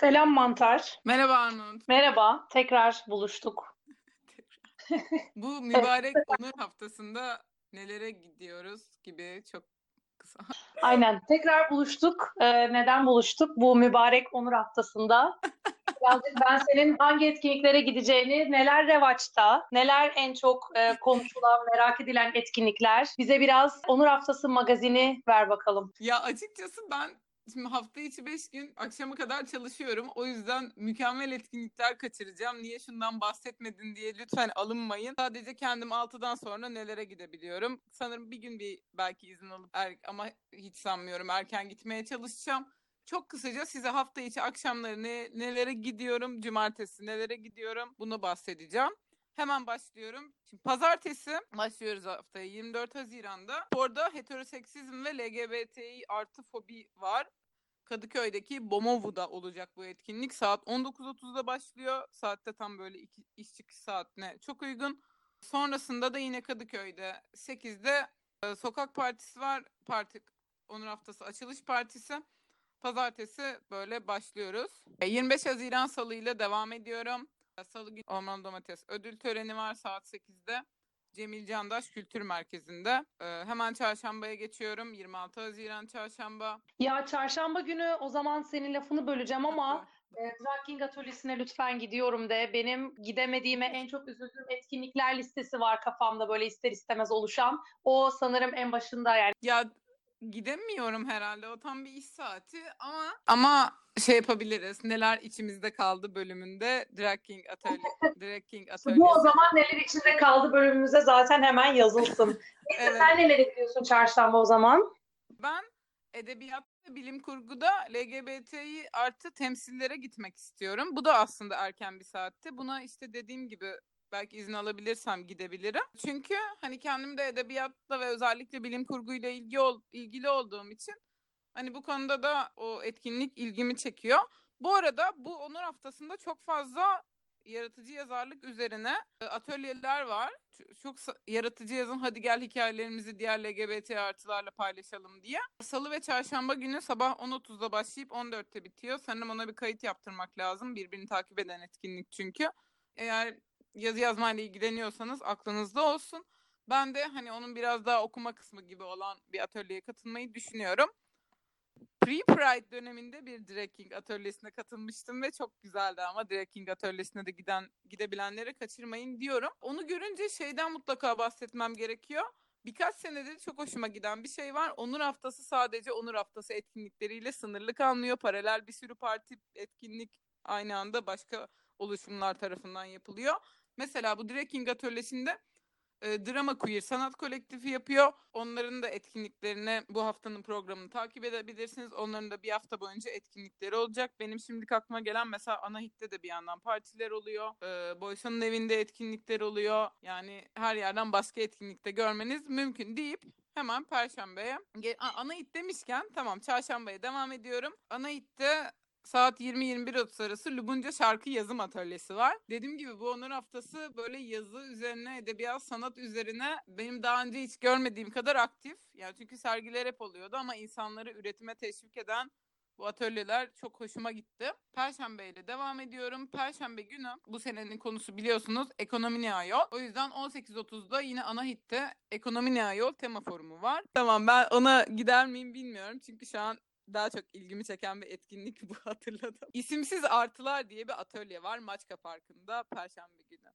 Selam Mantar. Merhaba Armut. Merhaba, tekrar buluştuk. Bu mübarek onur haftasında nelere gidiyoruz gibi çok kısa. Aynen, tekrar buluştuk. Ee, neden buluştuk? Bu mübarek Onur Haftası'nda. Birazcık ben senin hangi etkinliklere gideceğini, neler revaçta, neler en çok e, konuşulan, merak edilen etkinlikler. Bize biraz Onur Haftası magazini ver bakalım. Ya açıkçası ben şimdi hafta içi 5 gün akşama kadar çalışıyorum. O yüzden mükemmel etkinlikler kaçıracağım. Niye şundan bahsetmedin diye lütfen alınmayın. Sadece kendim 6'dan sonra nelere gidebiliyorum. Sanırım bir gün bir belki izin alıp er, ama hiç sanmıyorum erken gitmeye çalışacağım. Çok kısaca size hafta içi akşamları ne, nelere gidiyorum, cumartesi nelere gidiyorum bunu bahsedeceğim. Hemen başlıyorum. Şimdi pazartesi başlıyoruz haftaya 24 Haziran'da. Orada heteroseksizm ve LGBTİ artı fobi var. Kadıköy'deki Bomovu'da olacak bu etkinlik. Saat 19.30'da başlıyor. Saatte tam böyle iki, iş çıkış saatine çok uygun. Sonrasında da yine Kadıköy'de 8'de e, sokak partisi var. Parti Onur Haftası açılış partisi. Pazartesi böyle başlıyoruz. 25 Haziran Salı ile devam ediyorum. Salı günü Orman Domates ödül töreni var saat 8'de. Cemil Candaş Kültür Merkezi'nde. Ee, hemen çarşambaya geçiyorum. 26 Haziran çarşamba. Ya çarşamba günü o zaman senin lafını böleceğim ama e, Atölyesi'ne lütfen gidiyorum de. Benim gidemediğime en çok üzüldüğüm etkinlikler listesi var kafamda böyle ister istemez oluşan. O sanırım en başında yani. Ya gidemiyorum herhalde. O tam bir iş saati ama ama şey yapabiliriz. Neler içimizde kaldı bölümünde Drag King Atölye Drag King Atölyesi. Bu o zaman neler içinde kaldı bölümümüze zaten hemen yazılsın. Evet. sen neler yapıyorsun çarşamba o zaman? Ben edebiyat ve bilim kurguda LGBTİ artı temsillere gitmek istiyorum. Bu da aslında erken bir saatte. Buna işte dediğim gibi belki izin alabilirsem gidebilirim. Çünkü hani kendim de edebiyatla ve özellikle bilim kurguyla ilgi ol, ilgili olduğum için hani bu konuda da o etkinlik ilgimi çekiyor. Bu arada bu Onur Haftası'nda çok fazla yaratıcı yazarlık üzerine e, atölyeler var. Çok yaratıcı yazın hadi gel hikayelerimizi diğer LGBT artılarla paylaşalım diye. Salı ve çarşamba günü sabah 10.30'da başlayıp 14'te bitiyor. Sanırım ona bir kayıt yaptırmak lazım. Birbirini takip eden etkinlik çünkü. Eğer yazı yazmayla ilgileniyorsanız aklınızda olsun. Ben de hani onun biraz daha okuma kısmı gibi olan bir atölyeye katılmayı düşünüyorum. Pre-Pride döneminde bir Drag atölyesine katılmıştım ve çok güzeldi ama Drag atölyesine de giden gidebilenleri kaçırmayın diyorum. Onu görünce şeyden mutlaka bahsetmem gerekiyor. Birkaç senedir çok hoşuma giden bir şey var. Onur Haftası sadece Onur Haftası etkinlikleriyle sınırlı kalmıyor. Paralel bir sürü parti etkinlik aynı anda başka oluşumlar tarafından yapılıyor. Mesela bu Drag King atölyesinde e, Drama Queer sanat kolektifi yapıyor. Onların da etkinliklerini bu haftanın programını takip edebilirsiniz. Onların da bir hafta boyunca etkinlikleri olacak. Benim şimdi aklıma gelen mesela Anahit'te de bir yandan partiler oluyor. E, Boysa'nın evinde etkinlikler oluyor. Yani her yerden başka etkinlikte görmeniz mümkün deyip hemen Perşembe'ye. Aa, Anahit demişken tamam Çarşamba'ya devam ediyorum. Anahit'te saat 20-21.30 arası Lubunca Şarkı Yazım Atölyesi var. Dediğim gibi bu Onur Haftası böyle yazı üzerine, edebiyat, sanat üzerine benim daha önce hiç görmediğim kadar aktif. Yani çünkü sergiler hep oluyordu ama insanları üretime teşvik eden bu atölyeler çok hoşuma gitti. Perşembe ile devam ediyorum. Perşembe günü bu senenin konusu biliyorsunuz ekonomi ne ayol. O yüzden 18.30'da yine ana hitte ekonomi ne ayol tema forumu var. Tamam ben ona gider miyim bilmiyorum. Çünkü şu an daha çok ilgimi çeken bir etkinlik bu hatırladım. İsimsiz Artılar diye bir atölye var Maçka Parkı'nda Perşembe günü.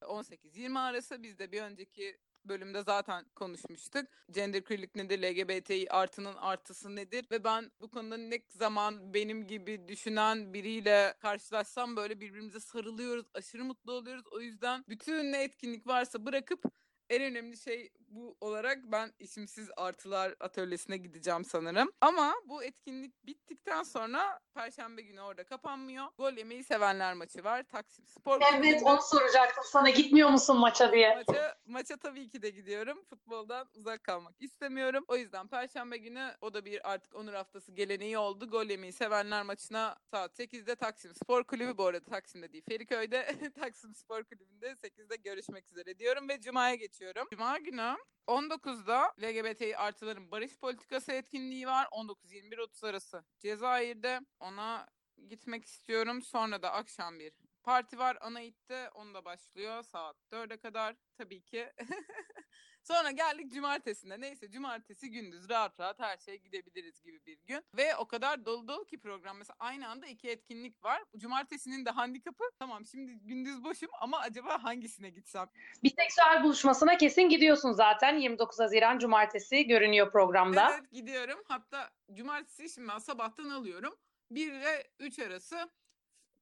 18-20 arası biz de bir önceki bölümde zaten konuşmuştuk. Gender queerlik nedir, LGBTİ artının artısı nedir ve ben bu konuda ne zaman benim gibi düşünen biriyle karşılaşsam böyle birbirimize sarılıyoruz, aşırı mutlu oluyoruz. O yüzden bütün ne etkinlik varsa bırakıp en önemli şey bu olarak ben isimsiz artılar atölyesine gideceğim sanırım. Ama bu etkinlik bittikten sonra Perşembe günü orada kapanmıyor. Gol yemeyi sevenler maçı var. Taksim Spor Evet onu soracaktım sana gitmiyor musun maça diye. Maça, maça tabii ki de gidiyorum. Futboldan uzak kalmak istemiyorum. O yüzden Perşembe günü o da bir artık Onur Haftası geleneği oldu. Gol yemeyi sevenler maçına saat 8'de Taksim Spor Kulübü. Bu arada Taksim'de değil Feriköy'de Taksim Spor Kulübü'nde 8'de görüşmek üzere diyorum ve Cuma'ya geçiyorum. Cuma günü 19'da LGBTİ artıların barış politikası etkinliği var. 19-21-30 arası Cezayir'de. Ona gitmek istiyorum. Sonra da akşam bir parti var Anait'te. Onda başlıyor saat 4'e kadar tabii ki. Sonra geldik cumartesine. Neyse cumartesi gündüz rahat rahat her şeye gidebiliriz gibi bir gün. Ve o kadar dolu dolu ki program. Mesela aynı anda iki etkinlik var. Cumartesinin de handikapı. Tamam şimdi gündüz boşum ama acaba hangisine gitsem? Biseksüel buluşmasına kesin gidiyorsun zaten. 29 Haziran Cumartesi görünüyor programda. Evet gidiyorum. Hatta cumartesi şimdi ben sabahtan alıyorum. 1 ile 3 arası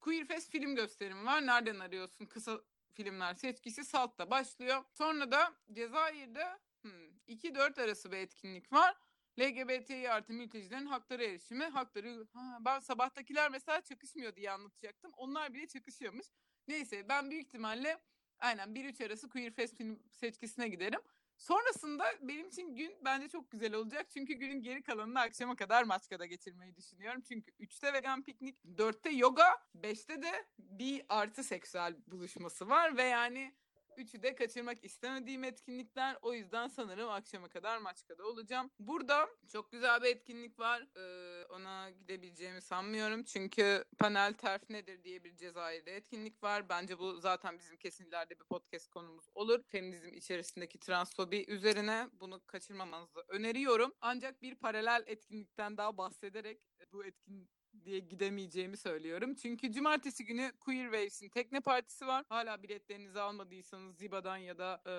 Queer Fest film gösterimi var. Nereden arıyorsun? Kısa filmler seçkisi Salt'ta başlıyor. Sonra da Cezayir'de hmm, 2-4 arası bir etkinlik var. LGBTİ artı mültecilerin hakları erişimi. Hakları ha, ben sabahtakiler mesela çakışmıyor diye anlatacaktım. Onlar bile çakışıyormuş. Neyse ben büyük ihtimalle aynen 1-3 arası Queer Fest film seçkisine giderim. Sonrasında benim için gün bence çok güzel olacak. Çünkü günün geri kalanını akşama kadar Maçka'da geçirmeyi düşünüyorum. Çünkü 3'te vegan piknik, 4'te yoga, 5'te de bir artı seksüel buluşması var. Ve yani üçü de kaçırmak istemediğim etkinlikler. O yüzden sanırım akşama kadar Maçka'da olacağım. Burada çok güzel bir etkinlik var. Ee, ona gidebileceğimi sanmıyorum. Çünkü panel terf nedir diye bir Cezayir'de etkinlik var. Bence bu zaten bizim kesin ileride bir podcast konumuz olur. Feminizm içerisindeki transfobi üzerine bunu kaçırmamanızı öneriyorum. Ancak bir paralel etkinlikten daha bahsederek bu etkinlik diye gidemeyeceğimi söylüyorum. Çünkü cumartesi günü Queer Waves'in tekne partisi var. Hala biletlerinizi almadıysanız Ziba'dan ya da e,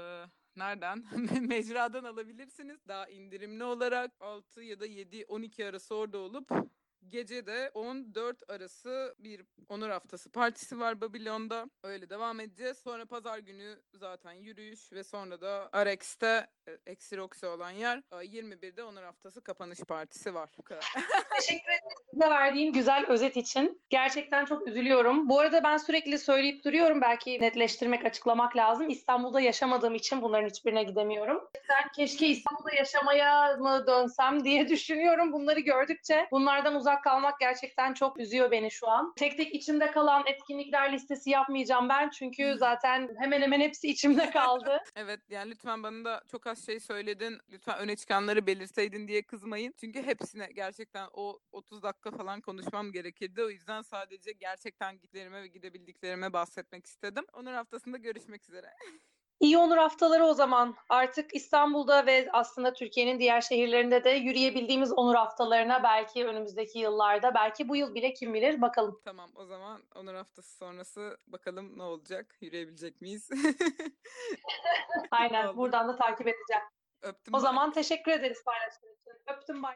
nereden? Mecradan alabilirsiniz. Daha indirimli olarak 6 ya da 7 12 arası orada olup Gece de 14 arası bir onur haftası partisi var Babilon'da. Öyle devam edeceğiz. Sonra pazar günü zaten yürüyüş ve sonra da Arex'te e, Eksi Roxy olan yer. e, 21'de onur haftası kapanış partisi var. Bu kadar. Teşekkür ederim bize verdiğin güzel özet için. Gerçekten çok üzülüyorum. Bu arada ben sürekli söyleyip duruyorum. Belki netleştirmek, açıklamak lazım. İstanbul'da yaşamadığım için bunların hiçbirine gidemiyorum. Ben keşke İstanbul'da yaşamaya mı dönsem diye düşünüyorum bunları gördükçe. Bunlardan uzak kalmak gerçekten çok üzüyor beni şu an. Tek tek içimde kalan etkinlikler listesi yapmayacağım ben. Çünkü zaten hemen hemen hepsi içimde kaldı. Evet yani lütfen bana da çok az şey söyledin. Lütfen öne çıkanları belirseydin diye kızmayın. Çünkü hepsine gerçekten o 30 dakika falan konuşmam gerekirdi. O yüzden sadece gerçekten gitlerime ve gidebildiklerime bahsetmek istedim. Onur haftasında görüşmek üzere. İyi Onur haftaları o zaman. Artık İstanbul'da ve aslında Türkiye'nin diğer şehirlerinde de yürüyebildiğimiz Onur haftalarına belki önümüzdeki yıllarda, belki bu yıl bile kim bilir bakalım. Tamam o zaman Onur haftası sonrası bakalım ne olacak? Yürüyebilecek miyiz? Aynen buradan da takip edeceğim. Öptüm. O bye. zaman teşekkür ederiz paylaştığın için. Öptüm bay.